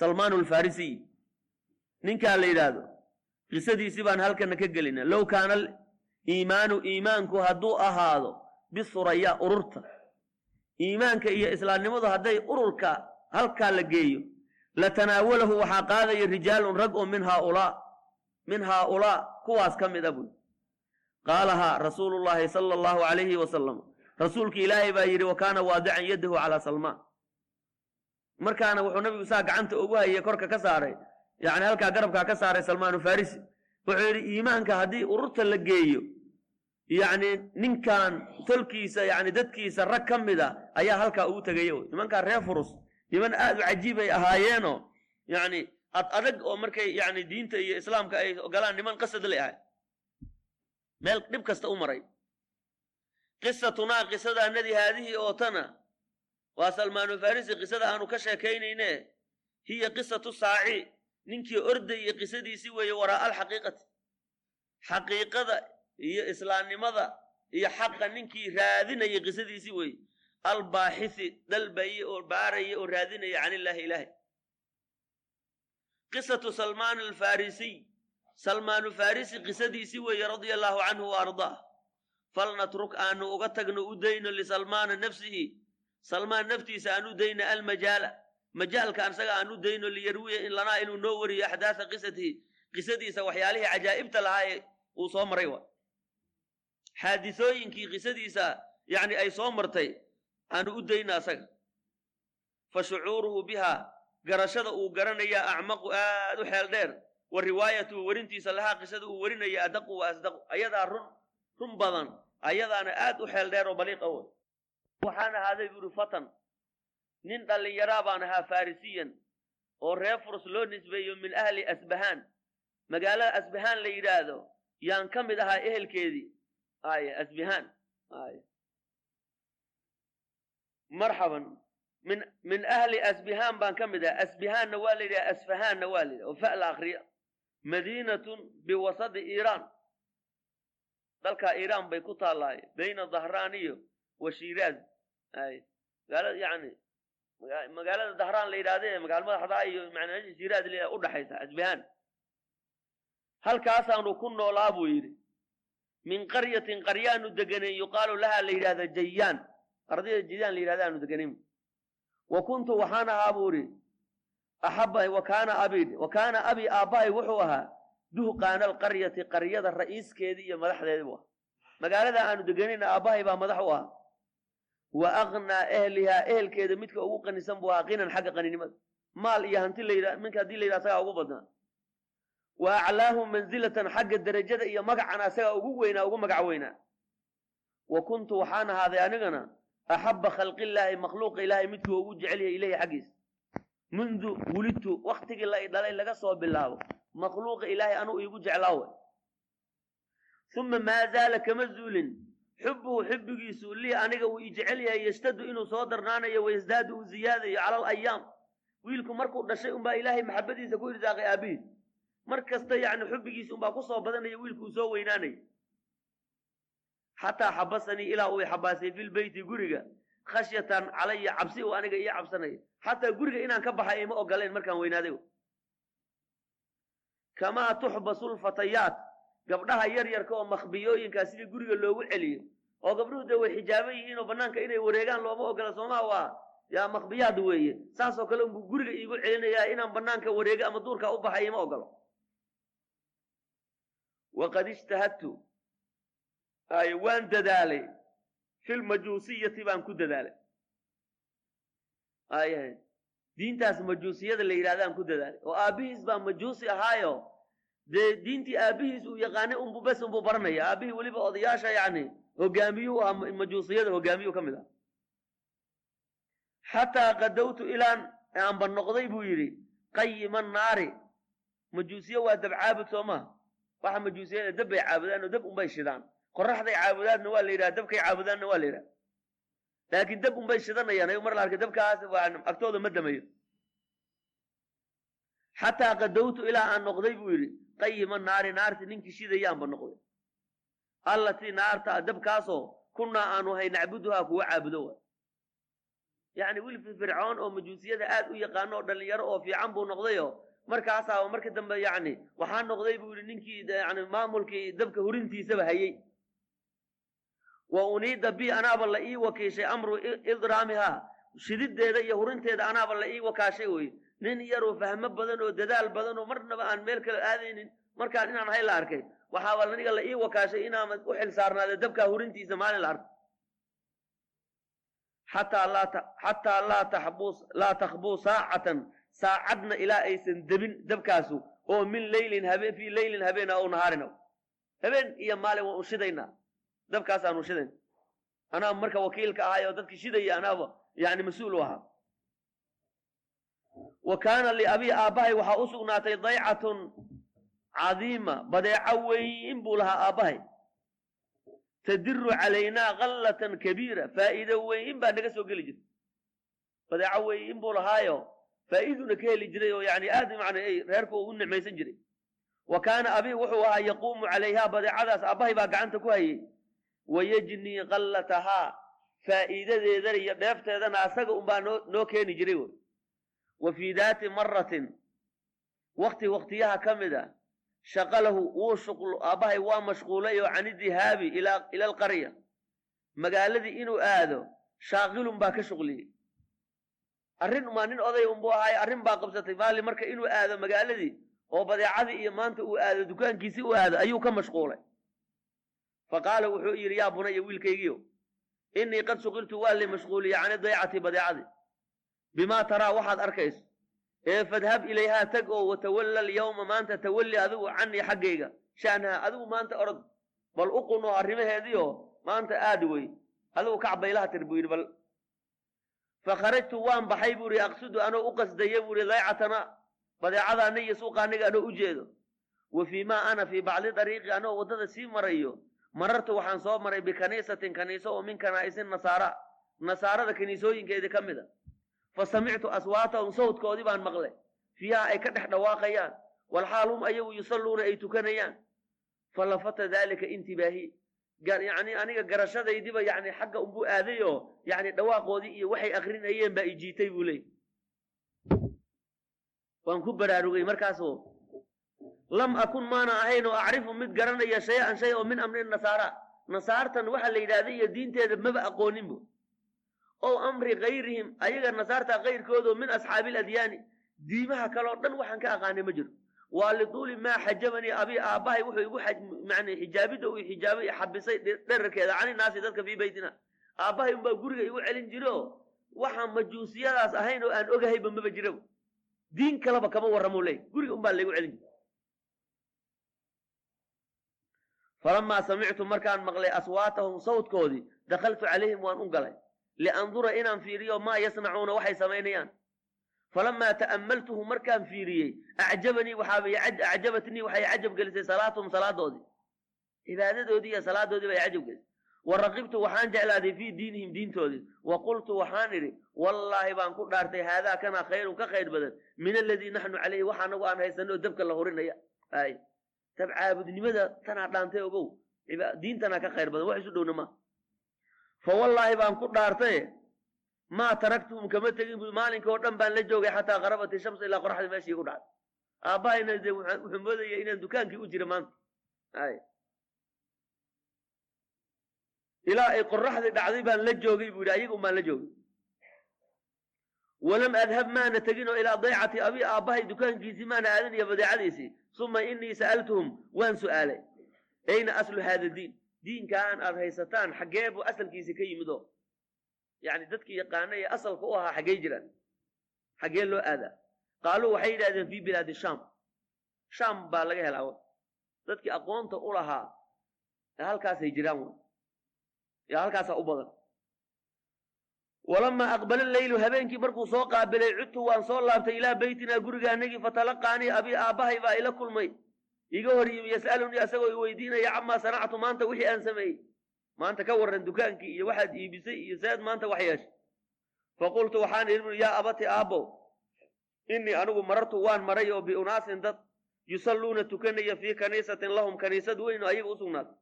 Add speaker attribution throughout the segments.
Speaker 1: salmaan alfarisiy ninkaa la yidhaahdo qisadiisii baan halkana ka gelina low kaana aliimaanu iimaanku hadduu ahaado bisuraya ururta. Iimaanka iyo islaamnimadu hadday ururka halkaa la geeyo latanaawalahu waxaa qaadaya rijaalun rag oo min haaulaa min haaulaa kuwaas ka mid a buy qaalahaa rasuulu llaahi sala allahu calayhi wasalam rasuulki ilaahay baa yidhi wa kaana waadican yadahu calaa salmaan markaana wuxuu nabigu saa gacanta ugu hayay korka ka saaray. Yani halkaa garabkaa ka saaray salmaanu farisi wuxuu yidhi iimaanka haddii ururta la geeyo yacni ninkan tolkiisa yani dadkiisa rag ka mid a ayaa halkaa ugu tegaya wy nimankaa reer furus niman aad u cajiibay ahaayeenoo yani ad adag oo markay yani diinta iyo islaamka ay ogolaan niman qasad la ahay. Meel dhib kasta u maray. Qisatunaa qisadaanadii haadihii oo tana waa salmaanu farisi qisada aanu ka sheekaynayne hiya qisatu saaci. Ninkii ordayay qisadiisii weeye waraa alxaqiiqati. Xaqiiqada iyo islaamnimada iyo xaqa ninkii raadinayay qisadiisii weeye. Albaaxisi dalbaye oo baaraya oo raadinaya can illaahi ilaahay. Qisatu salmaan alfarisiy salmaanu farisi qisadiisii weeye radia allaahu canhu wa ardaah falnatruk aanu uga tagno u dayno lisalmaana nafsihi salmaan naftiisa aan u dayno almajaala. Majaalka ansaga aan u dayno liyarwiya in lanaa inuu noo wariyo axdaasa qisatihi qisadiisa waxyaalihii cajaa'ibta lahaaye uu soo maray wa xaadisooyinkii qisadiisa yani ay soo martay aanu u dayno asaga. Fa shucuuruhu bihaa garashada uu garanayaa acmaqu aad u xeel dheer. Wa riwaayatuhu werintiisa lahaa qisada uu warinaya adaqu wa asdaqu. Ayadaa run run badan ayadaana aad u xeel dheer oo baliiqa w waxaan ahaaday buuri fatan. Nin dhallinyaraa baan ahaa farisiyan oo reer furus loo nisbeeyo min ahli asbahaan magaalada asbahaan la yidhaahdo yaan ka mid ahaa ehelkeedii. Ay asbahaan ay marxaban min min ahli asbahaan baan ka mid ahaa. Asbahaanna waa la yidhaha asfahaanna waa la yidhaha. Oo fa la madiinatun biwasadi iiraan. Dalkaa iiraan bay ku taallaaye bayna dahraan iyo wa shiiraaz ay magaalada yani magaalada dahraan la yidhahde magaala madaxdaa iyo manaa shiiraaz la u dhaxaysa asbahaan halkaasaanu ku noolaa buu yidhi. Min qaryatin qaryaanu deganay yuqaalu lahaa la yidhahda jayaan ardayda jayaan la yidhahda aanu deganayn wa kuntu waxaan ahaa buu idhi axaba wa kaana abi wa kaana abi aabbahay wuxuu ahaa duhqaana alqaryati qaryada ra'iiskeedii iyo madaxdeedii buu ahaa. Magaalada aanu deganayna aabbahay baa madax u ahaa wa aknaa ehlihaa ehelkeeda midka ugu qanisan buu ahaa qinan xagga qaninimada. Maal iyo hanti minka haddii la yidhaha asagaa ugu badnaa. Wa aclaahum mansilatan xagga derajada iyo magacana asagaa ugu weynaa ugu magac weynaa. Wa kuntu waxaan ahaaday anigana axaba khalqillaahi makhluuqa ilaahay midkuu ugu jecel yahay ilayhi xaggiisa. Mundu wulidtu waktigii la dhalay laga soo bilaabo makhluuqa ilaahay anuu iigu jeclaawe uma maa zaala kama zuulin xubuhu xubbigiisu lii aniga uu i jecel yahay yashtadu inuu soo darnaanayo wayasdaadu uu ziyaadayo cala alayaam wiilku markuu dhashay unbaa ilaahay maxabadiisa ku irsaaqay aabihiis mar kasta yacni xubbigiisa unbaa ku soo badanaya wiilku uu soo weynaanaya xataa xabasanii ilaa uu xabaasay filbeyti guriga khashyatan calaya cabsi uu aniga ii cabsanaya xataa guriga inaan ka baxay ima ogoleen markaan weynaaday. Kamaa tuxbasu lfatayaat gabdhaha yar yarka oo makhbiyooyinkaa sidii guriga loogu celiyo oo gabdhuhu dee way xijaaban yihiin oo bannaanka inay wareegaan looma ogola soomaa waa yaa makhbiyaad weeye. Saasoo kale unbuu guriga iigu celinayaa inaan bannaanka wareega ama duurkaa u baxay ima ogolo. Waqad ijtahadtu ay waan dadaalay filmajuusiyati baan ku dadaalay. Ayahay diintaas majuusiyada la yidhahdaan ku dadaalay. Oo aabbihiis baa majuusi ahaayo dee diintii aabbihiis uu yaqaanay unbu bes unbuu baranaya aabbihii weliba odayaasha yacni hogaamiyuu ah majuusiyada hogaamiyuu ka mid ah xataa qadowtu ilaan aanba noqday buu yidhi qayima naari. Majuusiye waa dab caabud soo waxa majuusiyada dab bay caabudaan oo dab unbay shidaan. Qoraxday caabudaadna waa la yidhaha dabkay caabudaanna waa la yidhaha. Laakiin dab unbay shidanayaan ay mar la arkay dabkaas agtooda ma damayo xataa qadowtu ilaa aan noqday buu yidhi qayima naari naarti ninkii shidayaanba noqday. Allatii naarta dabkaasoo kunnaa aanu hay nacbuduhaa kuwa caabudo wa yacni wiil fircoon oo majuusiyada aad u yaqaano oo dhallinyaro oo fiican buu noqdayo markaasaa markii dambe yacni waxaa noqday buu yidhi ninkii yani maamulkii dabka hurintiisaba hayey wa uniida bi anaaba la ii wakiishay amru idraamihaa shidideeda iyo hurinteeda anaaba la ii wakaashay wey nin yaroo fahmo badan oo dadaal badan oo marnaba aan meel kale aadaynin markaan inaan hay la arkay waxaaba aniga la ii wakaashay inaan u xil saarnaada dabkaa hurintiisa maalin la arko. Xataa laa takhbuu saacatan saacadna ilaa aysan debin dabkaasu oo min leylin habeen fii leylin habeena ow nahaarina habeen iyo maalin waan u shidaynaa. Dabkaasaan u shidayn. Anaa marka wakiilka ahay oo dadki shidaya anaaba yani mas'uul u ahaa wa kaana liabii aabbahay waxaa u sugnaatay daycatun cadiima badeeco weyn buu lahaa aabbahay tadiru calaynaa kallatan kabiira faa'iido weyn baa naga soo geli jirta badeeco weyn buu lahaayo faa'iiduna ka heli jiray oo yani aad man reerku u nicmaysan jiray. Wa kaana abii wuxuu ahaa yaquumu calayhaa badeecadaas aabbahay baa gacanta ku hayay. Wayajnii kallatahaa faa'iidadeedana iyo dheefteedana asaga unbaa noo keeni jiray wa fii daati maratin wakti waktiyaha ka mid a shaqalahu wuu shuqlo aabbahay waa mashquulay oo cani dihaabi ila alqarya magaaladii inuu aado shaaqilun baa ka shuqliyey. Arrin umaa nin oday unbuu ahaay arrin baa qabsatay maali marka inuu aado magaaladii oo badeecadii iyo maanta uu aado dukaankiisii u aado ayuu ka mashquulay. Fa qaala wuxuu yidhi yaa bunaya wiilkaygiio innii qad shuqiltu waa li mashquuliye cani daycati badeecadii bimaa taraa waxaad arkayso ee fadhab ilayhaa tag oo watawalla alyawma maanta tawalli adigu canii xaggayga sha'naha adigu maanta orod bal u qunoo arrimaheediio maanta aad wey adigu kacbaylaha tir buu yidhi bal fa kharajtu waan baxay buu ihi aqsudu anoo u qasdaya buu ihi daycatana badeecadaana iyo suuqa aniga anoo u jeedo wa fii maa ana fii bacdi dariiqi anoo waddada sii marayo marartu waxaan soo maray bikaniisatin kaniiso oo min kanaa'isi nasaara nasaarada kaniisooyinkeedii ka mid a fa samictu aswaatahum sawdkoodii baan maqlay fiiha ay ka dhex dhawaaqayaan walxaal hum ayagu yusalluuna ay tukanayaan falafata daalika intibaahi yani aniga garashadaydiba yani xagga unbuu aaday oo yani dhawaaqoodii iyo waxay akrinayeen baa ijiitay buu leey waan ku baraarugay markaasoo lam akun maana ahayn oo acrifu mid garanaya shay-an shay oo min amri nasaara nasaartan waxa la yidhahda iyo diinteeda maba aqooninbo ow amri kayrihim ayaga nasaarta kayrkoodoo min asxaabi aladyaani diimaha kaleo dhan waxaan ka aqaanay ma jiro. Waa lituuli maa xajabanii abi aabbahay wuxuu igu man xijaabidda uu xijaabay xabisay dherarkeeda cani naasi dadka fii beytina aabbahay unbaa guriga igu celin jiro waxaan majuusiyadaas ahayn oo aan ogahayba maba jiraba diin kaleba kama warramo leey guriga unbaa laygu celin jira falamaa samictu markaan maqlay aswaatahum sawdkoodii dakhaltu calayhim waan u galay liandura inaan fiiriyo maa yasnacuuna waxay samaynayaan falamaa ta'ammaltuhu markaan fiiriyey acjabanii acjabatnii waxay cajab gelisay salaatuhum salaadoodii cibaadadoodii iyo salaadoodii bay cajab gelisay wa raqibtu waxaan jeclaaday fii diinihim diintoodii wa qultu waxaan idhi wallaahi baan ku dhaartay haadaa kanaa khayrun ka khayr badan min aladii naxnu calayhi waxa anagu aan haysanoo dabka la hurinaya ay tab caabudnimada tanaa dhaantay ogow diintanaa ka khayr badan wax isu dhowna ma fa wallaahi baan ku dhaartaye maa taraktuhum kama tegin bu maalinka oo dhan baan la joogay xataa qarabati shamsa ilaa qoraxda meeshii igu dhacday aabbahayna de wuxuu moodaya inaan dukaankii u jira maanta ilaa ay qoraxdii dhacday baan la joogay buu yidhi ayagun baan la joogay walam adhab maana tegin oo ilaa daycati abi aabbahay dukaankiisii maana aadin iyo badeecadiisii suma inii sa'altuhum waan su'aalay ayna aslu haada diin diinkaan aad haysataan xaggee buu asalkiisi ka yimid oo yani dadkii yaqaana ee asalka u ahaa xaggey jiraan xaggee loo aadaa. Qaaluu waxay yidhahdeen fii bilaadi sham sham baa laga helaa dadkii aqoonta u lahaa halkaasay jiraan halkaasaa u badan. Walamaa aqbala leylu habeenkii markuu soo qaabilay cudtu waan soo laabtay ilaa beytinaa gurigaanagii fatalaqaanii abii aabbahay baa ila kulmay iga hor yimi yas'alunii asagoo i weydiinaya camaa sanactu maanta wixii aan sameeyey. Maanta ka warran dukaankii iyo waxaad iibisay iyo seed maanta wax yeeshay faqultu waxaan idhi yaa abati aabbow innii anigu marartu waan maray oo biunaasin dad yusalluuna tukanaya fii kaniisatin lahum kaniisad weyn oo ayaga u sugnaatay.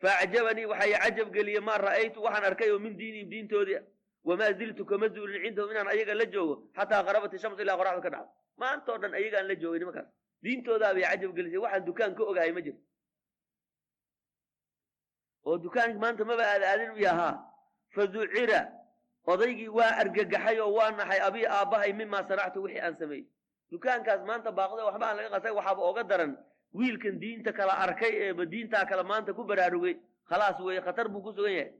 Speaker 1: Faacjabanii waxay cajab geliyey maa ra'aytu waxaan arkay oo min diinihim diintoodii wamaa ziltu kama zuulin cindahum inaan ayaga la joogo xataa qarabat ishamsu ilaa qoraxdu ka dhacdo. Maantao dhan ayagaan la joogay nimankaas diintoodaa bay cajab gelisay waxaan dukaan ka ogahay ma jirto oo dukaanki maanta maba aada aadin u yahaa. faducira odaygii waa argagaxay oo waa naxay abii aabbahay mimaa sanactu wixii aan sameeyey. dukaankaas maanta baaqda waxba aan laga qasay waxaaba oga daran wiilkan diinta kala arkay eeba diintaa kale maanta ku baraarugay. khalaas weeye khatar buu ku sugan yahay.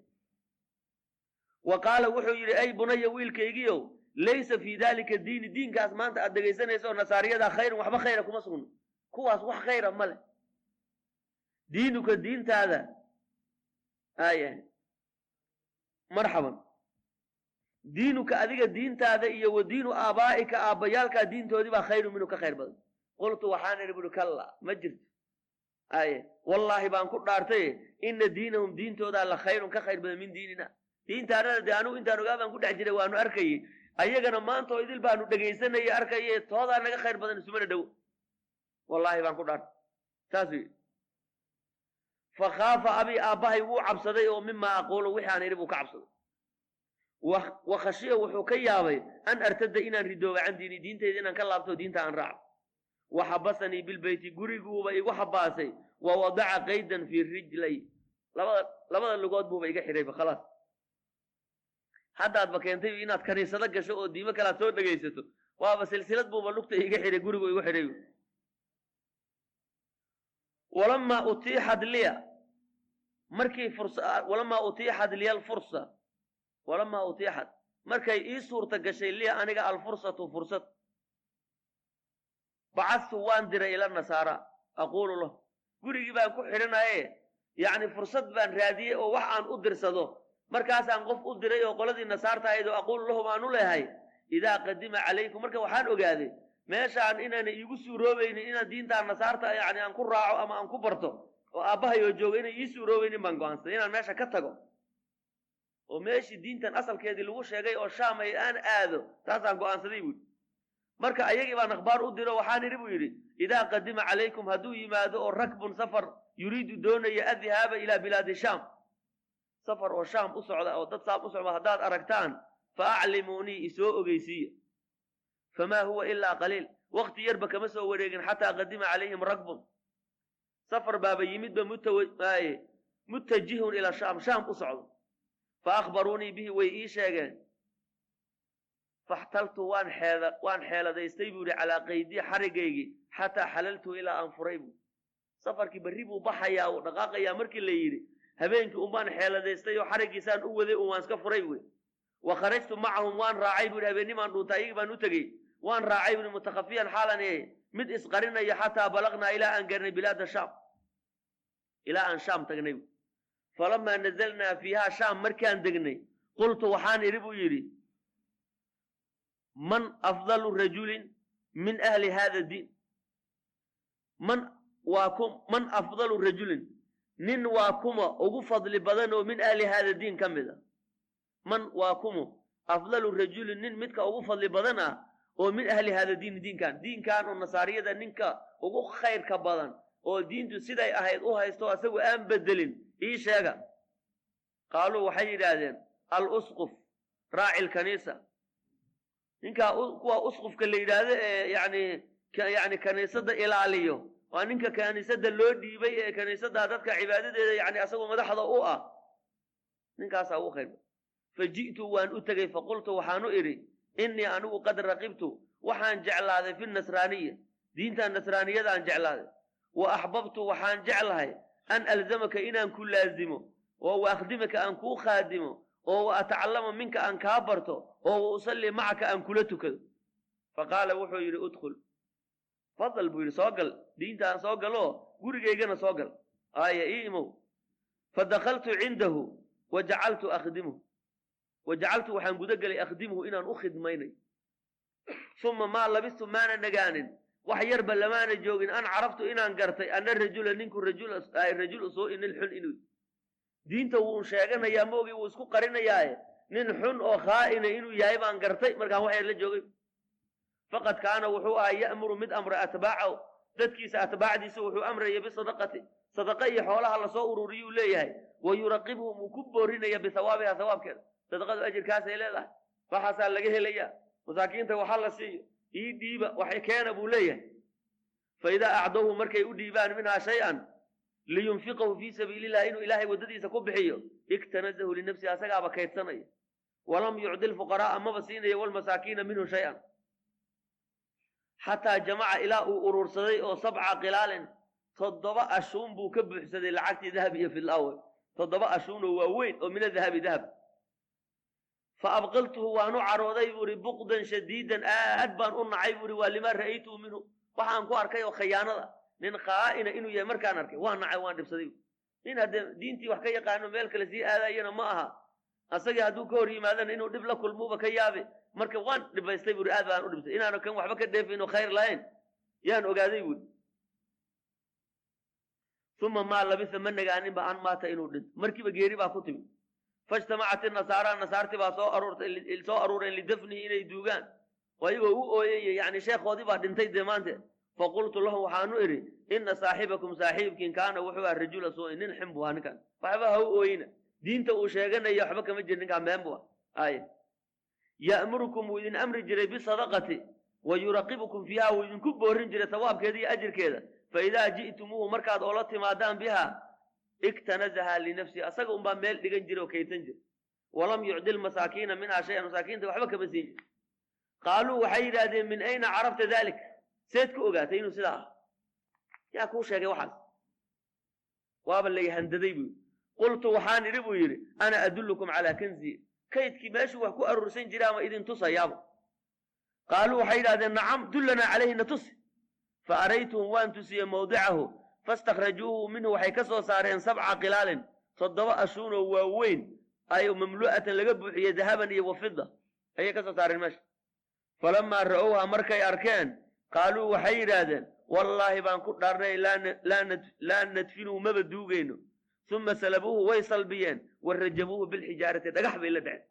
Speaker 1: wa qaala wuxuu yidhi ay bunaya wiilkaygiiow laysa fii daalika diini diinkaas maanta aad dhegaysanayso oo nasaariyadaa khayran waxba khayra kuma sugno kuwaas wax khayra ma leh diinuka diintaada aya marxaban diinuka adiga diintaada iyo wa diinu aabaa'ika aabbayaalkaa diintoodii baa khayru minhu ka khayr badan qultu waxaan idhi buhi kalla ma jirto aye wallaahi baan ku dhaartaye ina diinahum diintoodaa la khayrun ka khayr badan min diinina diintaanada dee anugu intaan ogaa baan ku dhex jiray waanu arkayey ayagana maantoo idil baanu dhegaysanayay arkaye toodaa naga khayr badan isumana dhowo wallaahi baan ku dhaartay saas uu yidhi fakhaafa abii aabbahay wuu cabsaday oo mimaa aquulu wixii aan buu ka cabsaday. Wa khashiya wuxuu ka yaabay an artada inaan ridooba can diini diintayda inaan ka laabto diinta aan raaco. Wa xabasanii bilbeyti guriguuba igu xabaasay wa wadaca qaydan fii rijlay. Labada lugood buuba iga xidhayba khalaas haddaadba keentay inaad kaniisado gasho oo diimo kalaad soo dhegaysato waaba silsilad buuba lugta iga xidhay gurigu igu xidhay walamaa utiixad liya markii fursa walamaa utiixad liya alfursa walamaa utiixad markay ii suurta gashay liya aniga alfursatu fursad. Bacadtu waan diray ila nasaara aquulu lahu gurigii baan ku xidhanaye yacni fursad baan raadiyey oo wax aan u dirsado markaasaan qof u diray oo qoladii nasaarta ahayd oo aquulu lahum aan u leehay idaa qadima calaykum marka waxaan ogaaday meeshaan inaana iigu suuroobaynin inaan diintaan nasaarta yani aan ku raaco ama aan ku barto oo aabbahay oo jooga inay ii suuroobaynin baan go'aansaday inaan meesha ka tago. Oo meeshii diintan asalkeedii lagu sheegay oo shaamay aan aado taasaan go'aansaday buuhi marka ayagii baan akhbaar u diro waxaan idhi buu yidhi idaa qadima calaykum hadduu yimaado oo rakbun safar yuriidu doonaya adhaaba ilaa bilaadi shaam safar oo shaam u socda oo dad saam u socda haddaad aragtaan fa aclimuunii isoo ogeysiiya famaa huwa ilaa qaliil. Wakti yarba kama soo wareegin xataa qadima calayhim rakbun safar baaba yimidba mutawaaye mutajihun ila shaam shaam u socdo. Fa akhbaruunii bihi way ii sheegeen. Faxtaltu waan xeeda waan xeeladaystay buu yidhi calaa qaydii xarigaygii xataa xalaltu ilaa aan furay buu. Safarkii berri buu baxayaa uu dhaqaaqayaa markii la yidhi habeenkii unbaan xeeladaystay oo xariggiisaan u waday un waan iska furay buy wa kharajtu macahum waan raacay buu yidhi. Habeennimaan dhuunta ayagii baan u tegey. Waan raacay buu mutakhafiyan xaalan mid isqarinaya xataa balaqnaa ilaa aan garnay bilaada shaam. Ilaa aan shaam tagnay falamaa nazalnaa fiihaa shaam markaan degnay qultu waxaan idhi buu yidhi man afdalu rajulin min ahli hada diin. Man waa ku man afdalu rajulin nin waa kuma ugu fadli badan oo min ahli hada diin ka mid a. Man waa kumo afdalu rajulin nin midka ugu fadli badan ah oo min ahli hada diini diinkan. Diinkan oo nasaariyada ninka ugu khayrka badan oo diintu siday ahayd u haysto asagu aan bedelin ii sheega. Qaaluu waxay yidhaahdeen al usquf raaci lkaniisa ninkaa kuwa usqufka la yidhaahdo ee yani yani kaniisada ilaaliyo waa ninka kaniisada loo dhiibay ee kaniisada dadka cibaadadeeda yani asagoo madaxda u ah ninkaasaa ugu fa ji'tu waan u tegey faqultu waxaanu idhi innii anigu qad raqibtu waxaan jeclaaday fi nasraaniya diinta nasraaniyadaan jeclaaday. Wa axbabtu waxaan jeclahay an alzamaka inaan ku laazimo oo wa akhdimaka aan kuu khaadimo oo wa atacallama minka aan kaa barto oo wa usalli macaka aan kula tukado. Fa qaala wuxuu yidhi udkhul fadal buu yidhi soo gal. Diintaan soo galoo gurigaygana soo gal. Aaya ii imow. Fa dakaltu cindahu wa jacaltu akhdimuhu. Wa jacaltu waxaan guda gelay akhdimuhu inaan u khidmaynay. Uma maa labistu maana nagaanin. Wax yarba lamaana joogin. An caraftu inaan gartay ana rajula ninku rajul usuu'in nin xun inuu. Diinta wuu sheeganayaa maogii wuu isku qarinayaaye nin xun oo khaa'ina inuu yahay baan gartay. Markaan wax yar la joogay faqad kaana wuxuu ahaa ya'muru mid amra atbaacahu. Dadkiisa atbaacdiisa wuxuu amraya bisadaqati sadaqa iyo xoolaha la soo ururiyuu leeyahay. Wa yuraqibhum wuu ku boorinaya bihawaabiha hawaabkeeda sadaqadu ajirkaasay leedahay. Waxaasaa laga helayaa. Masaakiinta waxa la siiyo. Ii dhiiba waxay keena buu leeyahay. Fa idaa acdowhu markay u dhiibaan minhaa shay-an liyunfiqahu fii sabiililah inuu ilaahay waddadiisa ku bixiyo iktanazahu linafsihi asagaaba kaydsanaya. Walam yucdi lfuqaraaa maba siinayo walmasaakiina minhu shay-an xataa jamaca ilaa uu urursaday oo sabca qilaalin toddoba ashuun buu ka buuxsaday lacagtii dahab iyo fidlaawe toddoba ashuunoo waaweyn oo min adahabi dahab. Fa abqaltuhu waanu carooday buu ihi buqdan shadiidan aad baan u nacay buu ihi waa limaa ra'aytuhu minhu. Waxaan ku arkay oo khayaanada nin khaa'ina inuu yahay markaan arkay waan nacay waan dhibsaday. Nin haddee diintii wax ka yaqaano meel kale sii aadayana ma aha. Asagii hadduu ka hor yimaadana inuu dhib la kulmuuba ka yaabe marka waan dhibaystay buuri aad baan u dhibsay inaanu kan waxba ka dheefin oo khayr lahayn yaan ogaaday buuri uma maa labisa ma nagaaninba an maata inuu dhinto markiiba geeri baa ku timi. Faijtamacat inasaara nasaartii baa soo aruurtay soo aruureen lidafnihi inay duugaan. Oo iyagoo u ooyaya yani sheekhoodii baa dhintay dee maante faqultu lahum waxaanu idhi ina saaxibakum saaxiibkiin kaana wuxuu aha rajula suuin nin xin bu ahaa ninkaan waxba ha u ooyina. Diinta uu sheeganaya waxba kama jir ninkaan been bu ah. Ay ya'murukum wuu idin amri jiray bisadaqati wa yuraqibukum fiiha wuu idinku boorin jiray sawaabkeeda iyo ajirkeeda. Faidaa ji'tumuuhu markaad oola timaadaan biha iktanazaha linafsihi asaga unbaa meel dhigan jira oo kaydsan jira walam yucdi lmasaakiina minhaa shayan masaakiinta waxba kama siin jir qaaluu waxay yidhaahdeen min ayna carabta dalik? Seed ku ogaatay inuu sidaa ah yaa kuu sheegay waxaas. Waaba lay handaday buu qultu waxaan idhi buu yidhi ana adullukum calaa kanzi kaydkii meeshuu wax ku aruursan jira ama idin tusayaaba qaaluu waxay yidhahdeen nacam dullanaa calayhi na tusi. Fa araytuhum waan tusiyey mawdicahu fastakhrajuuhu minhu waxay ka soo saareen sabca qilaalin toddoba ashuunoo waaweyn ay mamlu'atan laga buuxiyey dahaban iyo wafida ayay ka soo saareen meesha. Falamaa ra'owha markay arkeen qaaluu waxay yidhaahdeen wallaahi baan ku dhaarnay laa nadfinuhu maba duugayno uma salabuuhu way salbiyeen wa rajabuuhu bilxijaarati dhagax bay la dhaceen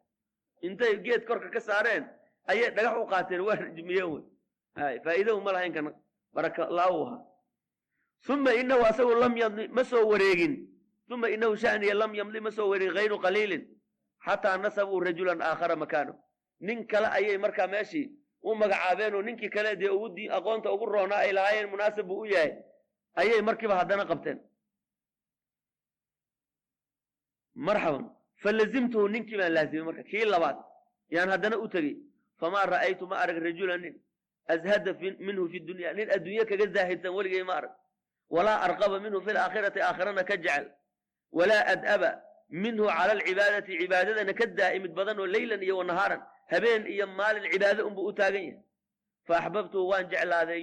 Speaker 1: intay geed korka ka saareen ayay dhagax u qaateen waa rajmiyeen wey faa'iidahu ma lahayn kana baraka laawuha uma inahu asagu lam yamdi ma soo wareegin uma inahu shaniya lam yamdi ma soo wareegin hayru qaliilin xataa nasabuu rajulan aakhara makaano nin kale ayay markaa meeshii u magacaabeen oo ninkii kale dee aqoonta ugu roonaa ay lahaayeen munaasib buu u yahay ayay markiiba haddana qabteen marxaban falazimtuhu ninkii baan laazimay marka kii labaad yaan haddana u tegey famaa ra'aytu ma arag rajulan nin azhada minhu fi dunya nin adduunye kaga zaahidsan weligay ma arag walaa arqaba minhu fi laakhirati aakhirana ka jecel walaa ad'aba minhu cala alcibaadati cibaadadana ka daa'imid badan oo leylan iyo wanahaaran habeen iyo maalin cibaado unbuu u taagan yahay. Faaxbabtuhu waan jeclaaday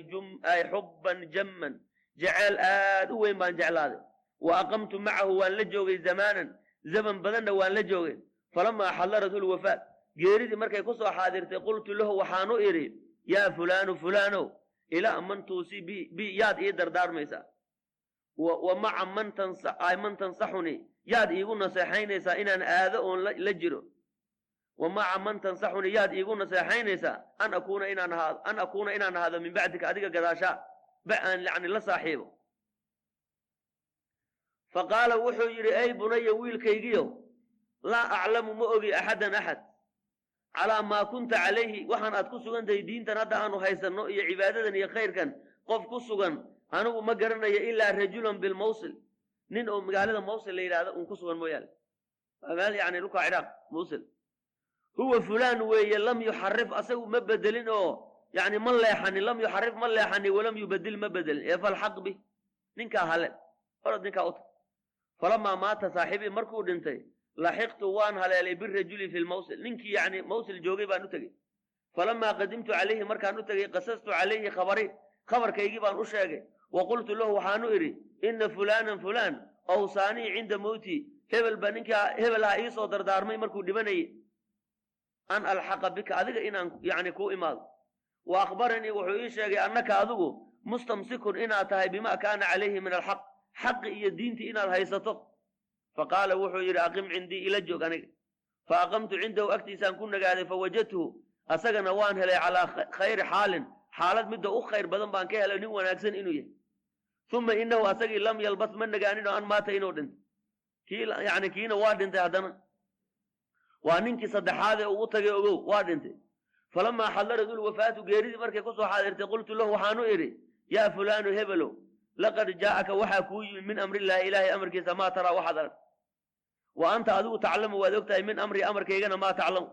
Speaker 1: xubban jamman jeceel aad u weyn baan jeclaaday. Wa aqamtu macahu waan la joogay zamaanan zaman badanna waan la joogay falamaa xadarathu lwafaat geeridii markay ku soo xaadirtay qultu lahu waxaanu idhi yaa fulaanu fulaanow ilaa man tuusi bi yaad ii dardaarmaysaa wa maca man tansaxunii yaad iigu naseexaynaysaa inaan aado oon la jiro. Wa maca man tansaxunii yaad iigu naseexaynaysaa an akuuna inaan ahaado min bacdika adiga gadaashaa. Ba aan yani la saaxiibo fa qaala wuxuu yidhi ey bunaya wiilkaygiyo laa aclamu ma ogi axadan axad. Calaa maa kunta calayhi waxaan aad ku sugan tahay diintan hadda aanu haysanno iyo cibaadadan iyo khayrkan qof ku sugan anigu ma garanayo ilaa rajulan bilmawsil nin oo magaalada mawsil la yidhahdo un ku sugan mooyaane. Meel yani dhulka ciraaq mawsil. Huwa fulaan weeye lam yuxarif asagu ma bedelin oo yani ma leexanin lam yuxarif ma leexanin walam yubadil ma bedelin. Ee falxaq bi ninkaa hale orod ninkaa uta falamaa maata saaxibii markuu dhintay laxiqtu waan haleelay birajuli fi lmawsil ninkii yani mawsil joogay baan u tegey falamaa qadimtu calayhi markaan u tegey qasastu calayhi khabari khabarkaygii baan u sheegay wa qultu lahu waxaanu idhi ina fulaanan fulaan awsaanii cinda mowtii hebel ba ninkaa hebel ha iisoo dardaarmay markuu dhibanayay an alxaqa bika adiga inaan yani kuu imaado wa akhbaranii wuxuu ii sheegay annaka adigu mustamsikun inaad tahay bima kaana calayhi min alxaq xaqi iyo diintii inaad haysato. Faqaala wuxuu yidhi aqim cindii ila joog aniga. Fa aqamtu cindahu agtiisaan ku nagaaday fawajadtuhu asagana waan helay calaa khayri xaalin xaalad midda u khayr badan baan ka helay nin wanaagsan inuu yahay. Uma inahu asagii lam yalbas ma nagaanin an maata inuu dhinto yani kiina waa dhintay haddana. Waa ninkii saddexaad ee ugu tagay ogow waa dhintay. Falamaa xadarat ulwafaatu geeridii markay ku soo xaadirtay qultu lahu waxaanu idhi yaa fulaanu hebelow laqad jaa'aka waxaa kuu yimid min amrillaahi ilaahay amarkiisa maa taraa waxaad arag wa anta adigu taclamu waad og tahay min amrii amarkaygana maa taclamu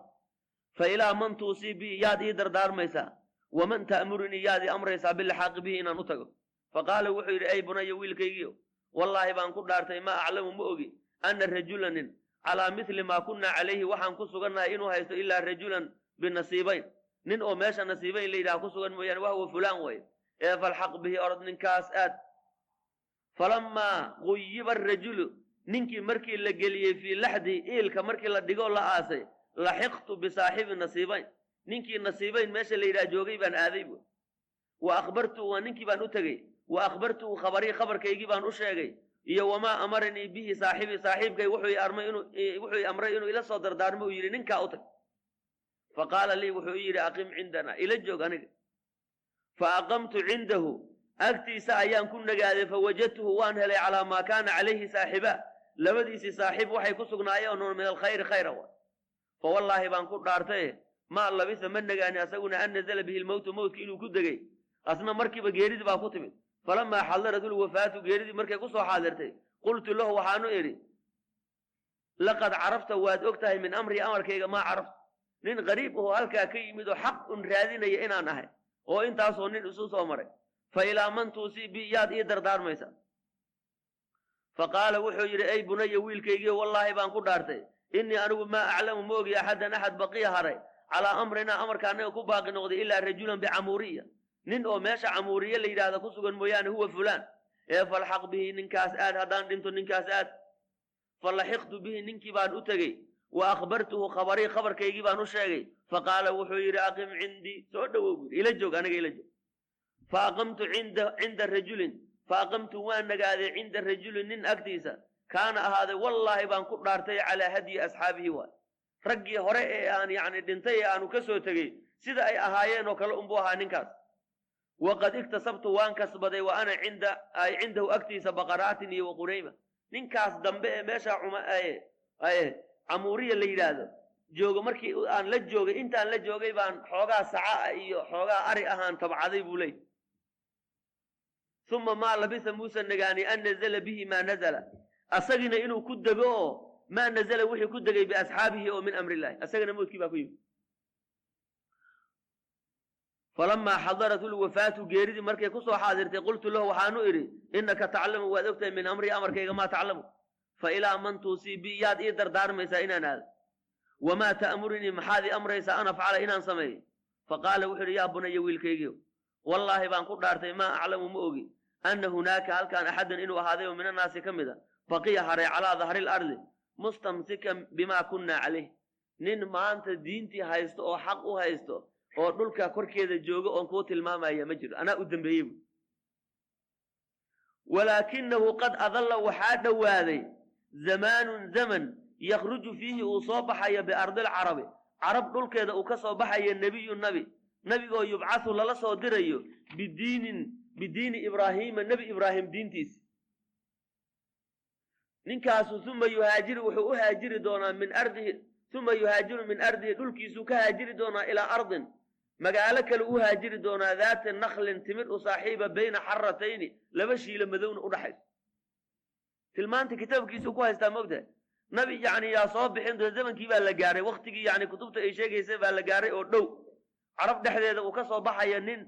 Speaker 1: fa ilaa man tuusii bii yaad ii dardaarmaysaa waman ta'murunii yaad ii amraysaa bilixaaqi bihi inaan u tago faqaala wuxuu yidhi ey bunaya wiilkaygiio wallaahi baan ku dhaartay maa aclamu ma ogi anna rajulanin calaa mithli maa kunnaa calayhi waxaan ku sugannahay inuu haysto ilaa rajulan binasiibayn nin oo meesha nasiibayn la yidhaha ku sugan mooyaane wahwa fulaan way ee falxaq bihi orod ninkaas aad falammaa guyiba arajulu ninkii markii la geliyey fii laxdi iilka markii la dhigoo la aasay laxiqtu bisaaxibi nasiibayn ninkii nasiibayn meesha la yidhaha joogay baan aaday bu wa akhbartuhu waa ninkii baan u tegey wa akhbartuhu khabarii khabarkaygii baan u sheegay iyo wamaa amaranii bihi saaxibii saaxiibkay wuxuu amray inuu ila soo dardaarmo uu yidhi ninkaa u tag fa qaala lii wuxuu yidhi aqim cindana ila joog aniga fa aqamtu cindahu agtiisa ayaan ku nagaaday fawajadtuhu waan helay calaa maa kaana calayhi saaxiba. Labadiisii saaxiib waxay ku sugnaayeen noon min alkhayri khayra wa. Fa wallaahi baan ku dhaartaye maa labisa ma nagaani asaguna an nazala bihi lmowtu mowtka inuu ku degay. Asna markiiba geeridii baa ku timid. Falamaa xadarat ulwafaatu geeridii markay ku soo xaadirtay qultu lahu waxaanu idhi laqad carafta waad og tahay min amrii amarkayga maa carafta nin qariib ahoo halkaa ka yimid oo xaq un raadinaya inaan ahay oo intaasoo nin isu soo maray fa ilaa man tuusii bi yaad ii dardaarmaysaa fa qaala wuxuu yidhi ey bunaya wiilkaygiio wallaahi baan ku dhaartay innii anigu maa aclamu ma ogi axadan axad baqiya haray calaa amrinaa amarka annaga ku baaqi noqday ilaa rajulan bicamuuriya nin oo meesha camuuriye la yidhaahda ku sugan mooyaane huwa fulaan ee falxaq bihi ninkaas aad haddaan dhinto ninkaas aad falaxiqtu bihi ninkii baan u tegey wa akhbartuhu khabarii khabarkaygii baan u sheegay faqaala wuxuu yidhi aqim cindii soo dhowow buuri ila joog aniga ila joog fa aqamtu cinda rajulin fa aqamtu waan nagaaday cinda rajulin nin agtiisa kaana ahaaday wallaahi baan ku dhaartay calaa hadyi asxaabihi waay raggii hore ee aan yacni dhintay ee aanu ka soo tegey sida ay ahaayeen oo kale unbuu ahaa ninkaas waqad iktasabtu waan kasbaday wa ana cinda ay cindahu agtiisa baqaraatin iyo waqurayma ninkaas dambe ee meesha cuma camuuriya la yidhaahdo joogo markii aan la joogay intaan la joogay baan xoogaa saca iyo xoogaa ari ahaan tabcaday buu leey uma maa labisa muusa nagaani an nazala bihi maa nazala asagina inuu ku dego oo maa nazala wixii ku degay biasxaabihi oo min amri illahi asagana moodkii baa ku yimid falamaa xadarat ulwafaatu geeridii markay ku soo xaadirtay qultu lahu waxaanu idhi innaka taclamu waad ogtahay min amrii amarkayga maa taclamu fa ilaa man tuusii bi yaad ii dardaarmaysaa inaan aado wamaa ta'murinii maxaad ii amraysaa an afcala inaan sameeyo faqaala wuxuu idhi yaa bunaya wiilkaygiio wallaahi baan ku dhaartay maa aclamu ma ogi anna hunaaka halkaan axadan inuu ahaaday oo min annaasi ka mid a baqiya haray calaa dahri lardi mustamsikan bimaa kunnaa calayh nin maanta diintii haysto oo xaq u haysto oo dhulka korkeeda jooga oon kuu tilmaamaya ma jiro anaa u dambeeyey bu walaakinahu qad adalla waxaa dhowaaday zamaanun zaman yakhruju fiihi uu soo baxayo biardi alcarabi carab dhulkeeda uu ka soo baxayo nebiyu nabi nebigoo yubcasu lala soo dirayo bidiinin bidiini ibraahiima nebi ibraahim diintiisi ninkaasu uma yuhaajiru wuxuu u haajiri doonaa min ardihi uma yuhaajiru min ardihi dhulkiisuu ka haajiri doonaa ilaa ardin. Magaalo kale u haajiri doonaa daata naklin timir u saaxiiba bayna xaratayni laba shiilo madowna u dhaxayso tilmaanta kitaabkiisuu ku haystaa mogtahay nabi yani yaa soo bixin doona zamankii baa la gaaray waktigii yani kutubta ay sheegaysa baa la gaaray oo dhow. Carab dhexdeeda uu ka soo baxaya nin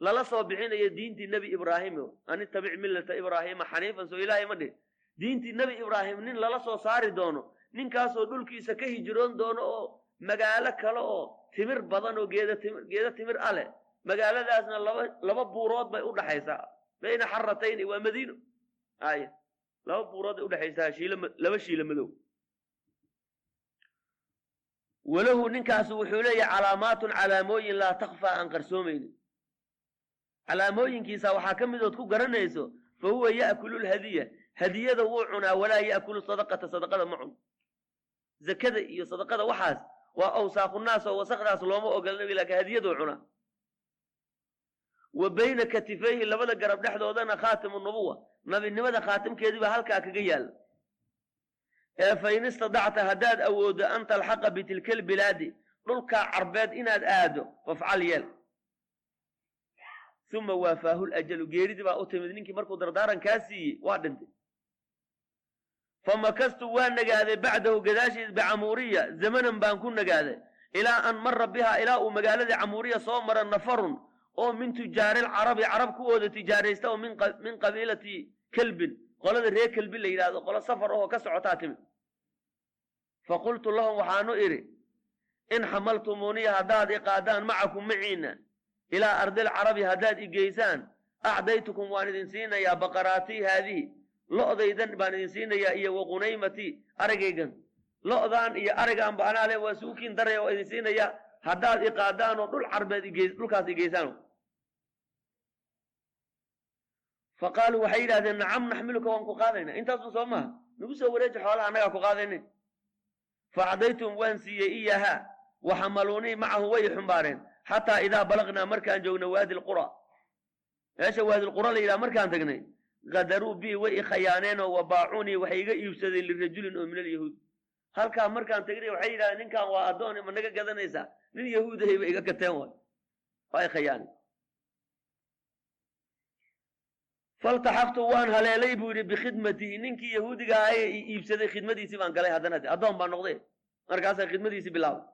Speaker 1: lala soo bixinayo diintii nebi ibraahim. An ittabic millata ibraahiima xaniifan soo ilaahay ma dhihin diintii nebi ibraahim nin lala soo saari doono ninkaasoo dhulkiisa ka hijroon doono oo magaalo kale oo timir badan oo geeda timir a leh. Magaaladaasna laba laba buurood bay u dhaxaysaa. Bayna xaratayni waa madiino ay laba buurood bay udhaxaysaa shiilo laba shiilo madow. Walahu ninkaasu wuxuu leeyahay calaamaatun calaamooyin laa takfaa aan qarsoomaynin calaamooyinkiisa waxaa ka midood ku garanayso fa huwa ya'kulu lhadiya hadiyada wuu cunaa walaa ya'kulu sadaqata sadaqada ma cuno zakada iyo sadaqada waxaas waa awsaaqunaas oo wasakdaas looma ogola nabi laakiin hadiyaduu cunaa. Wa bayna katifayhi labada garab dhexdoodana khaatimu nubuwa nabinimada khaatimkeedii baa halkaa kaga yaalla. Ee fa in istadacta haddaad awooddo an talxaqa bitilka albilaadi dhulkaa carbeed inaad aado fafcal yeel uma waafaahu lajalu geeridii baa u timid ninkii markuu dardaaran kaa siiyey waa dhintay famakastu waa nagaaday bacdahu gadaashiis bicamuuriya zamanan baan ku nagaaday ilaa an mara bihaa ilaa uu magaaladii camuuriya soo mara nafarun oo min tujaari lcarabi carab kuwooda tijaaraysta oo min qabiilati kelbin qolada reer kelbin la yidhahdo qolo safar ahoo ka socotaa timid faqultu lahum waxaanu idhi in xamaltumuuniya haddaad iqaadaan macakum maciina ilaa ardilcarabi haddaad igeysaan acdaytukum waan idin siinayaa baqaraatii haadihi lo'daydan baan idin siinayaa iyo waqunaymatii aragaygan lo'daan iyo arigaan ba anaa le waa suukiin daraya waa idin siinayaa haddaad iqaadaan oo dhul carbeed dhulkaas igeysaan fa qaaluu waxay yidhahdeen nacam naxmiluka waan ku qaadayna intaasu soo maha nagu soo wareeji xoolaha annagaa ku qaadaynin fa acdaytum waan siiyey iyahaa waxamaluunii macahu way xumbaareen xataa idaa balaqnaa markaan joogno waadi lqura meesha waadilqura la yidhaha markaan tagnay qadaruu bii way ikhayaaneenoo wabaacunii waxay iga iibsadeen lirajulin oo min alyahuud. Halkaa markaan tagnay waxay yidhahdeen ninkan waa addoon ma naga gadanaysaa nin yahuudahay ba iga gateen waay. Waa ikhayaane faltaxaqtu waan haleelay buu yidhi bikhidmatihi ninkii yahuudiga ahaye i iibsaday khidmadiisii baan galay haddana addoon baan noqday. Markaasaan khidmadiisii bilaabay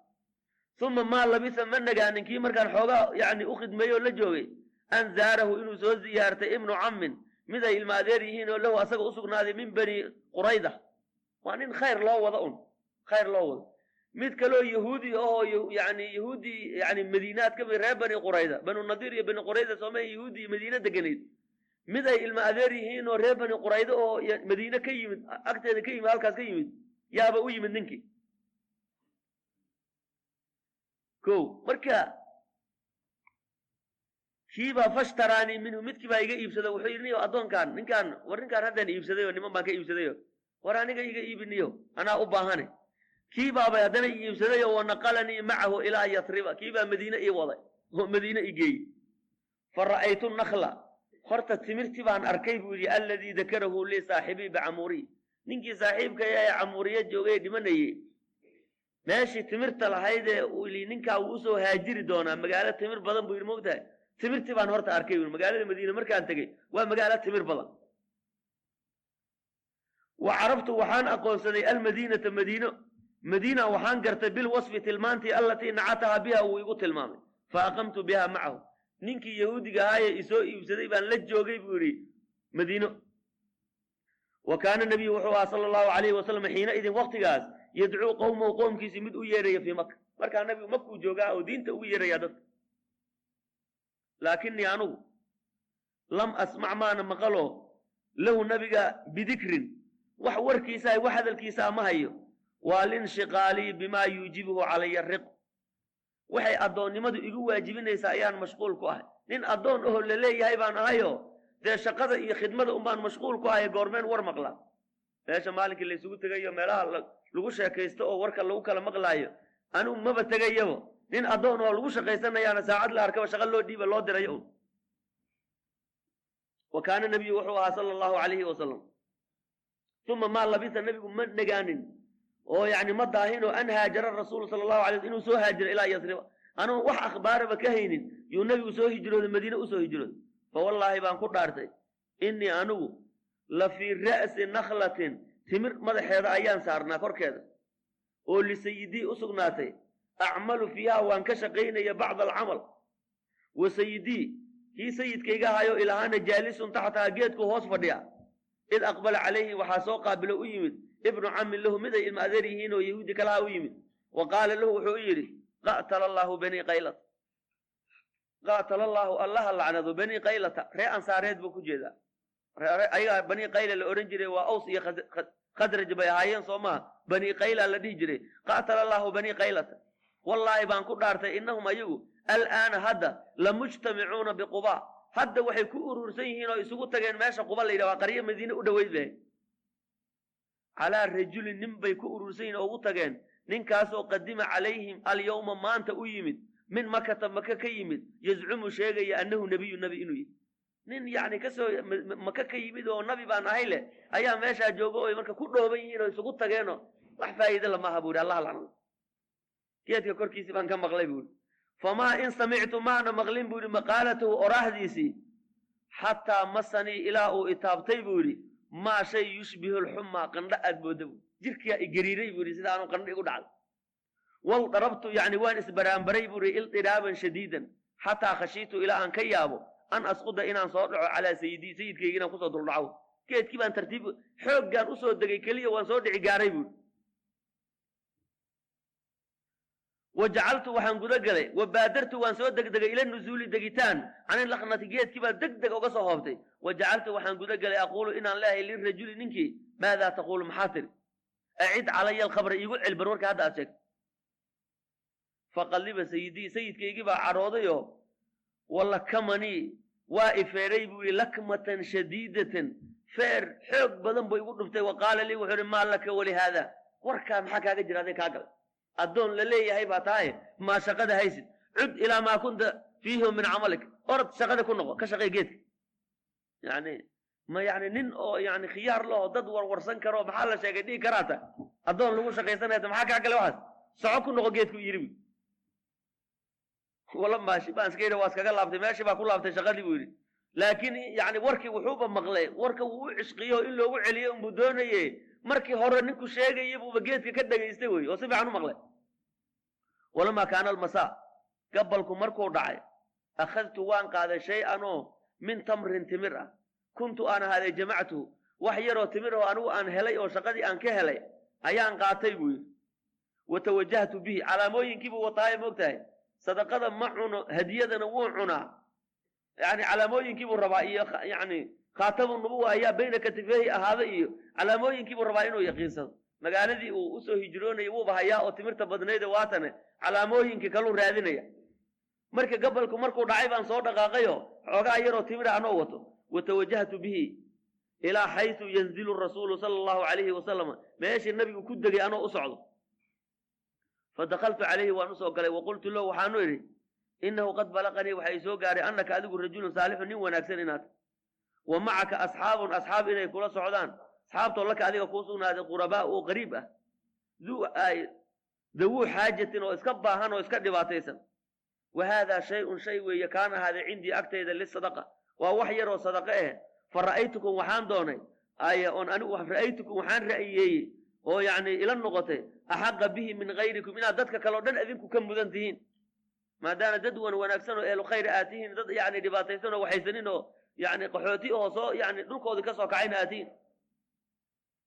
Speaker 1: uma maa labisa ma nagaanin kii markaan xoogaa yani u khidmeeyey oo la joogay an zaarahu inuu soo ziyaartay ibnu cammin mid ay ilma adeer yihiin oo lahu asaga u sugnaaday min bani qurayda waa nin khayr loo wada un khayr loo wado mid kaloo yahuudi ahoo yani yahuudi yani madiinaad ka mid reer bani qurayda banu nadiir iyo bani qurayda soomaya yahuudi madiine deganayd mid ay ilma adeer yihiin oo reer bani qurayda oo madiine ka yimid agteeda ka yimid halkaas ka yimid yaaba u yimid ninkii ko marka kiibaa fashtaraanii minhu midkii baa iga iibsado wuxuu yidhi niyo addoonkaan ninkaan war ninkaan haddaan iibsaday oo niman baan ka iibsadayo. War aniga iga iibiniyo anaa u baahane kiibaabay haddana i iibsaday oo wanaqalanii macahu ilaa yatriba kiibaa madiine ii waday oo madiine i geeyey. Fa ra'aytu nakla horta timirtii baan arkay buu yidhi alladii dakarahu lii saaxibii bicamuuriy ninkii saaxiibkaya ee camuuriya joogay dhimanayey meeshii timirta lahaydee li ninkaa wuu u soo haajiri doonaa. Magaalo timir badan buu yidhi mogtahay timirtii baan horta arkay bui magaalada madiine markaan tegey waa magaalo timir badan. Wa carabtu waxaan aqoonsaday almadiinata madiino. Madiina waxaan gartay bilwasfi tilmaantii allatii nacataha biha uu igu tilmaamay. Fa aqamtu biha macahu. Ninkii yahuudiga ahaayee isoo iibsaday baan la joogay buu yidhi madiino. Wa kaana nabiyu wuxuu ahaa sala allahu alayhi wasalam xiina idin waqtigaas yadcuu qowmahu qoomkiisii mid u yeeraya fii maka markaa nabigu makuu joogaa oo diinta ugu yeerayaa dadka laakinii anugu lam asmac maana maqalo lahu nabiga bidikrin. Wax warkiisaa wax hadalkiisaa ma hayo. Waa linshiqaalii bimaa yuujibuhu calaya riq. Waxay addoonnimadu igu waajibinaysaa ayaan mashquul ku ahay. Nin addoon ahoo la leeyahay baan ahayo dee shaqada iyo khidmada unbaan mashquul ku ahay goormeen war maqlaa meesha maalinkii laysugu tegayo meelaha lagu sheekaysto oo warka lagu kala maqlaayo anigu maba tegayabo. Nin addoon oo lagu shaqaysanayaana saacad la arkaba shaqa loo dhiiba loo dirayo. Un wa kaana nabiyu wuxuu ahaa sala allahu alayhi wasalam uma maa labisa nabigu ma negaanin. Oo yani ma daahin oo an haajara rasuulu sala allahu alay inuu soo haajiro ilaa yasriba. Anugu wax akhbaaraba ka haynin yuu nabigu soo hijrooday madiine u soo hijrooday. Fa wallaahi baan ku dhaartay innii anigu la fii ra'si nakhlatin timir madaxeeda ayaan saarnaa korkeeda. Oo lisayidii u sugnaatay acmalu fiiha waan ka shaqaynaya bacda alcamal wa sayidii kii sayidkayga ahayo ilahaana jaalisun taxtaha geedku hoos fadhiya. Id aqbala calayhi waxaa soo qaabilo u yimid ibnu cammin lahu mid ay ilma adeer yihiin oo yahuudi kalaha u yimid. Wa qaala lahu wuxuu u yidhi qatala allaahu banii qaylata. Qatala allaahu allaha lacnado banii qaylata. Ree ansaareed buu ku jeedaa. Ayagaa banii qayla la odhan jiray waa aws iyo khadraj bay ahaayeen soo maha. Banii qayla la dhihi jiray. Qatala allaahu banii qaylata wallaahi baan ku dhaartay innahum ayagu al'aana hadda lamujtamicuuna biquba hadda waxay ku urursan yihiin oo isugu tageen meesha quba la yidhaha waa qaryo madiine u dhoweyd bay calaa rajulin nin bay ku urursan yihiin oo ugu tageen. Ninkaasoo qadima calayhim alyawma maanta u yimid min makata maka ka yimid yazcumu sheegaya annahu nebiyu nebi inuu yihi nin yacni ka soo maka ka yimid oo nabi baan ahay leh ayaa meeshaa jooga oo marka ku dhooban yihiin oo isugu tageenoo wax faa'iida lamaha buu yidhi allah lacnad geedka korkiisii baan ka maqlay buu yidhi. Famaa in samictu maana maqlin buu yidhi maqaalatahu oraahdiisii xataa masanii ilaa uu itaabtay buu yidhi maa shay yushbihu lxumaa qandho aad mooda buu jirkiyaa igariiray buu yidhi sida aanu qandho igu dhacday wal darabtu yacni waan isbaraanbaray buu yidhi ildiraaban shadiidan xataa khashiitu ilaa aan ka yaabo an asquda inaan soo dhaco calaa sayidii sayidkayga inaan ku soo duldhaco. Geedkii baan tartiib xooggaan u soo degay keliya waan soo dhici gaaray buu wajacaltu waxaan guda galay wabaadartu waan soo degdegay ila nusuuli degitaan cani laknati geedkii baan deg deg uga soo hoobtay. Wajacaltu waxaan guda galay aquulu inaan leehay lirajuli ninkii maadaa taquulu maxaa tiri acid calaya alkhabra iigu celbar warka hadda aad sheegto faqalliba sayidii sayidkaygii baa cadhoodayoo walakamanii waa ifeedhay buu yihi lakmatan shadiidatan. Feer xoog badan buu igu dhuftay. Wa lii wuxuu ihi maa laka walihaada warkaa maxaa kaaga jira? Adin kaa galay addoon la leeyahay baa tahay maa shaqada haysid? Cud ilaa maa kunta fiihi min camalik orad shaqada ku noqo ka shaqay geedka. Yani ma yani nin oo yani khiyaar laho dad warwarsan karo maxaa la sheegay? Dhihi karaata addoon lagu shaqaysanaysa maxaa kaa galay waxaas? Soco ku noqo geedku yidhi bu wala maashi baan iska yidhi waa iskaga laabtay meeshii baa ku laabtay shaqadii buu yidhi. Laakiin yani warkii wuxuuba maqlay warka wuu u cishqiyo in loogu celiyo unbuu doonaye markii hore ninku sheegaya buuba geedka ka dhegaystay wey oo si fiican u maqlay. Walamaa kaana almasaa gabalku markuu dhacay akhadtu waan qaaday shay-an oo min tamrin timir ah. Kuntu aan ahaaday jamactuhu wax yaroo timir oo anigu aan helay oo shaqadii aan ka helay ayaan qaatay buu yidhi. Wa tawajahtu bihi calaamooyinkiibuu wataaye moogtahay sadaqada ma cuno hadiyadana wuu cunaa yani calaamooyinkiibuu rabaa iyo yani khaatamu nubuwa ayaa bayna katifeehi ahaada iyo calaamooyinkiibuu rabaa inuu yaqiinsado. Magaaladii uu u soo hijroonayay wuuba hayaa oo timirta badnayda waatane calaamooyinkii kaluu raadinaya. Marka gabalku markuu dhacay baan soo dhaqaaqayo xoogaa yaroo timira anoo wato wa tawajahtu bihi ilaa xaysu yanzilu rasuulu sala allahu calayhi wasalama meeshii nabigu ku degay anoo u socdo fadakaltu calayhi waan u soo galay waqultu lahu waxaanu idhi innahu qad balaqanii waxa i soo gaaray annaka adigu rajulun saalixun nin wanaagsan inaad wa macaka asxaabun asxaab inay kula socdaan. Asxaabtoo laka adiga kuu sugnaaday qurabaa oo qariib ah. Dawuu xaajatin oo iska baahan oo iska dhibaataysan. Wa haadaa shay-un shay weeye kaana ahaaday cindii agtayda lisadaqa waa wax yaroo sadaqa eh. Fa ra'aytukum waxaan doonay. Aya oon anigu ra'aytukum waxaan ra'yeeyey oo yacni ila noqotay axaqa bihi min gayrikum inaad dadka kaleo dhan adinku ka mudan tihiin. Maadaama dad wan wanaagsan oo ehlu khayr aad tihiin dad yani dhibaataysan oo waxaysanin oo yani qaxooti oo soo yani dhulkoodii ka soo kacayna aad tihiin.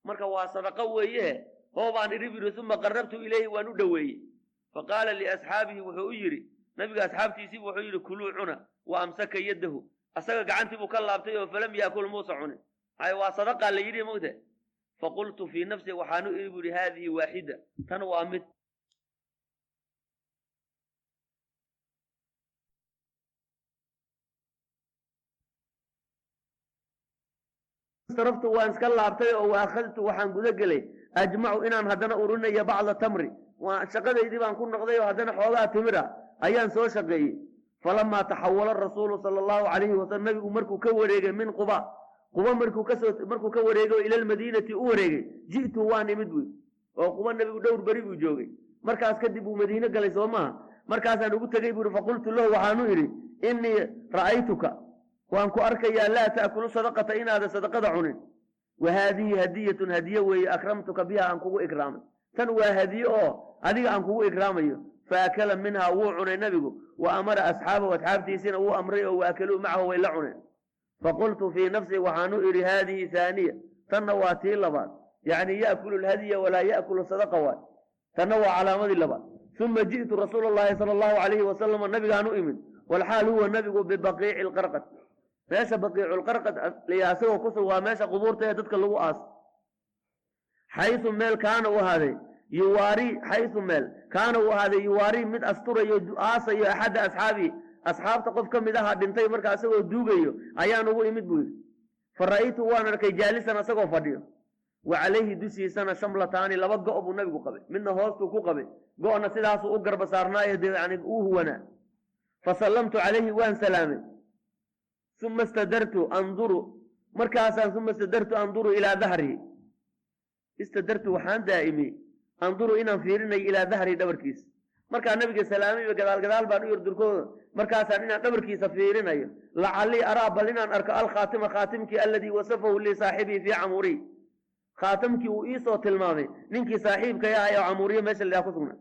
Speaker 1: Marka waa sadaqo weeye hoobaan idhi biri uma qarabtu ilayhi waan u dhoweeyey. Faqaala liasxaabihi wuxuu u yidhi nabiga asxaabtiisiibu wuxuu yidhi kuluu cuna wa amsaka yaddahu asaga gacantii buu ka laabtay oo falam yaakul muusa cunin. Hay waa sadaqaa la yidhi mogta faqultu fii nafsi waxaanu idhi bu yidhi haadihi waaxida tan waa mid saraftu waan iska laabtay oo waakhadtu waxaan guda gelay ajmacu inaan haddana urinayo bacda tamri shaqadaydii baan ku noqday oo haddana xoogaa timira ayaan soo shaqeeyey falamaa taxawala rasuulu sala allahu calayhi wasalam nabigu markuu ka wareegay min quba quba markuu ka wareegay oo ila almadiinati u wareegay. Ji'tu waan imid buy oo quba nabigu dhowr beri buu joogay. Markaas kadib uu madiine galay soo maaha markaasaan ugu tegey buu ihi faqultu lahu waxaanu idhi innii ra'aytuka. Waan ku arkayaa laa ta'kulu sadaqata inaada sadaqada cunin. Wa haadihi hadiyatun hadiye weeye akramtuka biha aan kugu ikraamay. Tan waa hadiye oo adiga aan kugu ikraamayo. Faakala minhaa wuu cunay nebigu wa amara asxaabahu asxaabtiisina wuu amray oo waakaluu macahu way la cuneen faqultu fii nafsii waxaanu idhi haadihi haaniya tanna waa tii labaad yacni ya'kulu lhadiya walaa ya'kulu sadaqa waay tanna waa calaamadii labaad uma ji'tu rasuula allahi sala allahu calayhi wasalama u imid walxaal huwa nabigu bibaqiici lqarqad meesha baqiiculqarqad asagoo kusug waa meesha qubuurta ee dadka lagu aas xayu meel kaana u ahaaday yuwaari xayu meel kaana uu ahaaday yuwaari mid asturayo aasayo axadda asxaabii asxaabta qof ka mid aha dhintay marka asagoo duugayo ayaan ugu imid buu yidhi. Fa ra'aytu waan arkay jaalisan asagoo fadhiyo. Wa calayhi dushiisana shamlataani laba go' buu nabigu qabay. Midna hoostuu ku qabay. Go'na sidaasuu u garba saarnaayo dee yani uu huwanaa. Fa sallamtu calayhi waan salaamay. Uma istadartu anduru. Markaasaan uma istadartu anduru ilaa dahrihi istadartu waxaan daa'imay. Anduru inaan fiirinayo ilaa dahrihi dhabarkiisa markaa nabiga salaamayba gadaal gadaal baan u yardurkooda markaasaan inaan dhabarkiisa fiirinayo. Lacallii araa bal inaan arko alkhaatima khaatimkii alladii wasafahu lii saaxibii fii camuriy khaatamkii uu iisoo tilmaamay ninkii saaxiibkay ahay oo camuriye meesha lahaa ku sugnaa.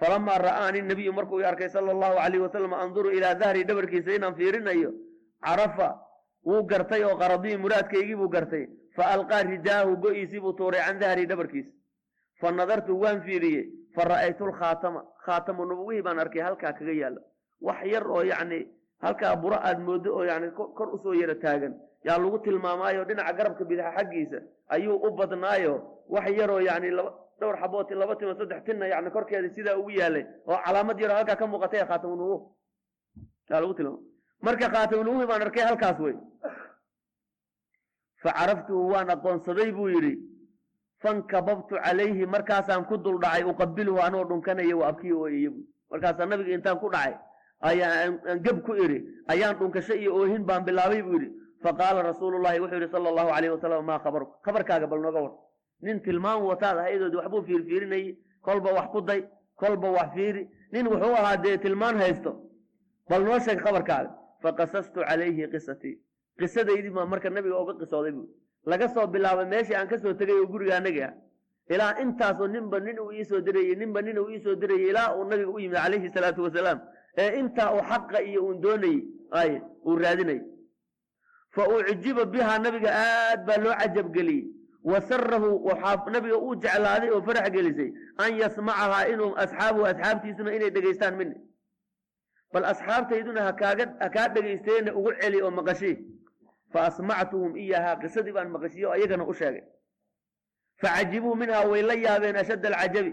Speaker 1: Falamaa ra'aani nabiyu markuu i arkay sala allahu calayh wasalam anduru ilaa dahrii dhabarkiisa inaan fiirinayo carafa wuu gartay oo qaradii muraadkaygii buu gartay. Fa alqaa ridaahu go-iisii buu tuuray can dahrii dhabarkiisa. Fa nadartu waan fiiriyey fa ra'aytu lkhaatama khaatamu nubugihii baan arkay halkaa kaga yaalo wax yar oo yacni halkaa buro aad mooddo oo yani kor u soo yaro taagan. Yaa lagu tilmaamaayo dhinaca garabka bidaxa xaggiisa. Ayuu u badnaayo wax yaroo yani dhowr xabooti laba timo saddex tinna yani korkeeda sidaa ugu yaalay oo calaamad yaroo halkaa ka muuqatay khaatamunubuh yaa lagu tilmaama marka khaatamunubuhi baan arkay halkaas wey fa caraftuhu waan aqoonsaday buu yidhi fankababtu calayhi markaasaan ku dul dhacay uqabiluhu anoo dhunkanaya wa abkiyi ooyaya bu markaasaa nabiga intaan ku dhacay ayaan geb ku idhi ayaan dhunkasho iyo oohin baan bilaabay buu yidhi. Faqaala rasuulu llahi wuxuu yidhi sala allahu alayh wasalam maa khabarku khabarkaaga bal nooga war nin tilmaam wataad ahaydoodi waxbuu fiirfiirinayey kolba wax ku day kolba wax fiiri. Nin wuxuu ahaa dee tilmaan haysto. Bal noo sheeg khabarkaaga. Faqasastu calayhi qisatii qisadaydii baa marka nabiga oga qisooday buu laga soo bilaabay meeshii aan ka soo tegay oo guriga anagi ah ilaa intaasoo ninba nin uu iisoo dirayey ninba nin uu iisoo dirayey ilaa uu nabiga u yimid calayhi salaatu wasalaam. Ee intaa uu xaqa iyo uun doonayey ay uu raadinayay. Fa ucjiba bihaa nabiga aad baa loo cajabgeliyey wa sarahu waxaa nabiga uu jeclaaday oo farax gelisay an yasmacahaa inuu asxaabuhu asxaabtiisuna inay dhegaystaan mini bal asxaabtayduna hakaaga ha kaa dhegaysteena ugu celi oo maqashii fa asmactuhum iyahaa qisadii baan maqashiye oo ayagana u sheegay facajibuu minhaa way la yaabeen ashadda alcajabi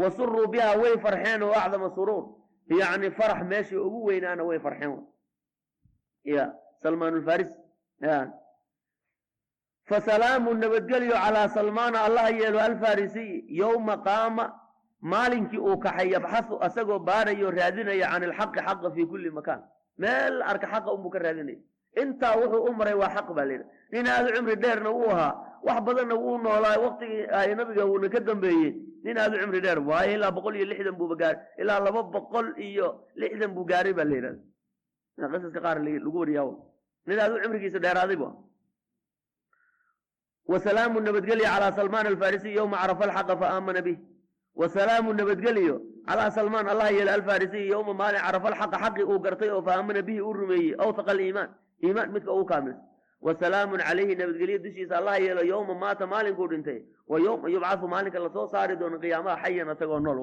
Speaker 1: wa suruu bihaa way farxeen oo acdama suruur yacni farax meeshii ugu weynaana way farxeen ya salmaan alfaris fasalaamu nabadgelyo calaa salmaana allaha yeelo alfarisiy yowma qaama maalinkii uu kaxay yabxasu asagoo baarayo raadinaya can ilxaqi xaqa fii kulli makaan meel arka xaqa unbuu ka raadinaya intaa wuxuu u maray waa xaq baa layidha nin aada cumri dheerna wuu ahaa. Wax badanna wuu noolaa. Waktigii ay nabiga uuna ka dambeeyey. Nin aada u cumri dheer waayo ilaa boqol iyo lixdan buuba gaaray ilaa laba boqol iyo lixdan buu gaaray baa la yidhahda qisaska qaar lagu wariyaa nin aada u cumrigiisa dheeraaday bu wasalaamu nabadgelyo calaa salmaan alfarisiy yowma carafa alxaqa faamana bih wasalaamu nabadgelyo calaa salmaan allah yeelo alfarisiy yowma maalin carafa alxaqa xaqi uu gartay oo faamana bihi uu rumeeyey awtaqa aliimaan iimaan midka ugu kaamilsan wasalaamun calayhi nabadgelyo dushiisa allah yeelo yowma maata maalinkuu dhintay. Wa yowma yubcasu maalinka la soo saari doono qiyaamaha xayan asagoo nool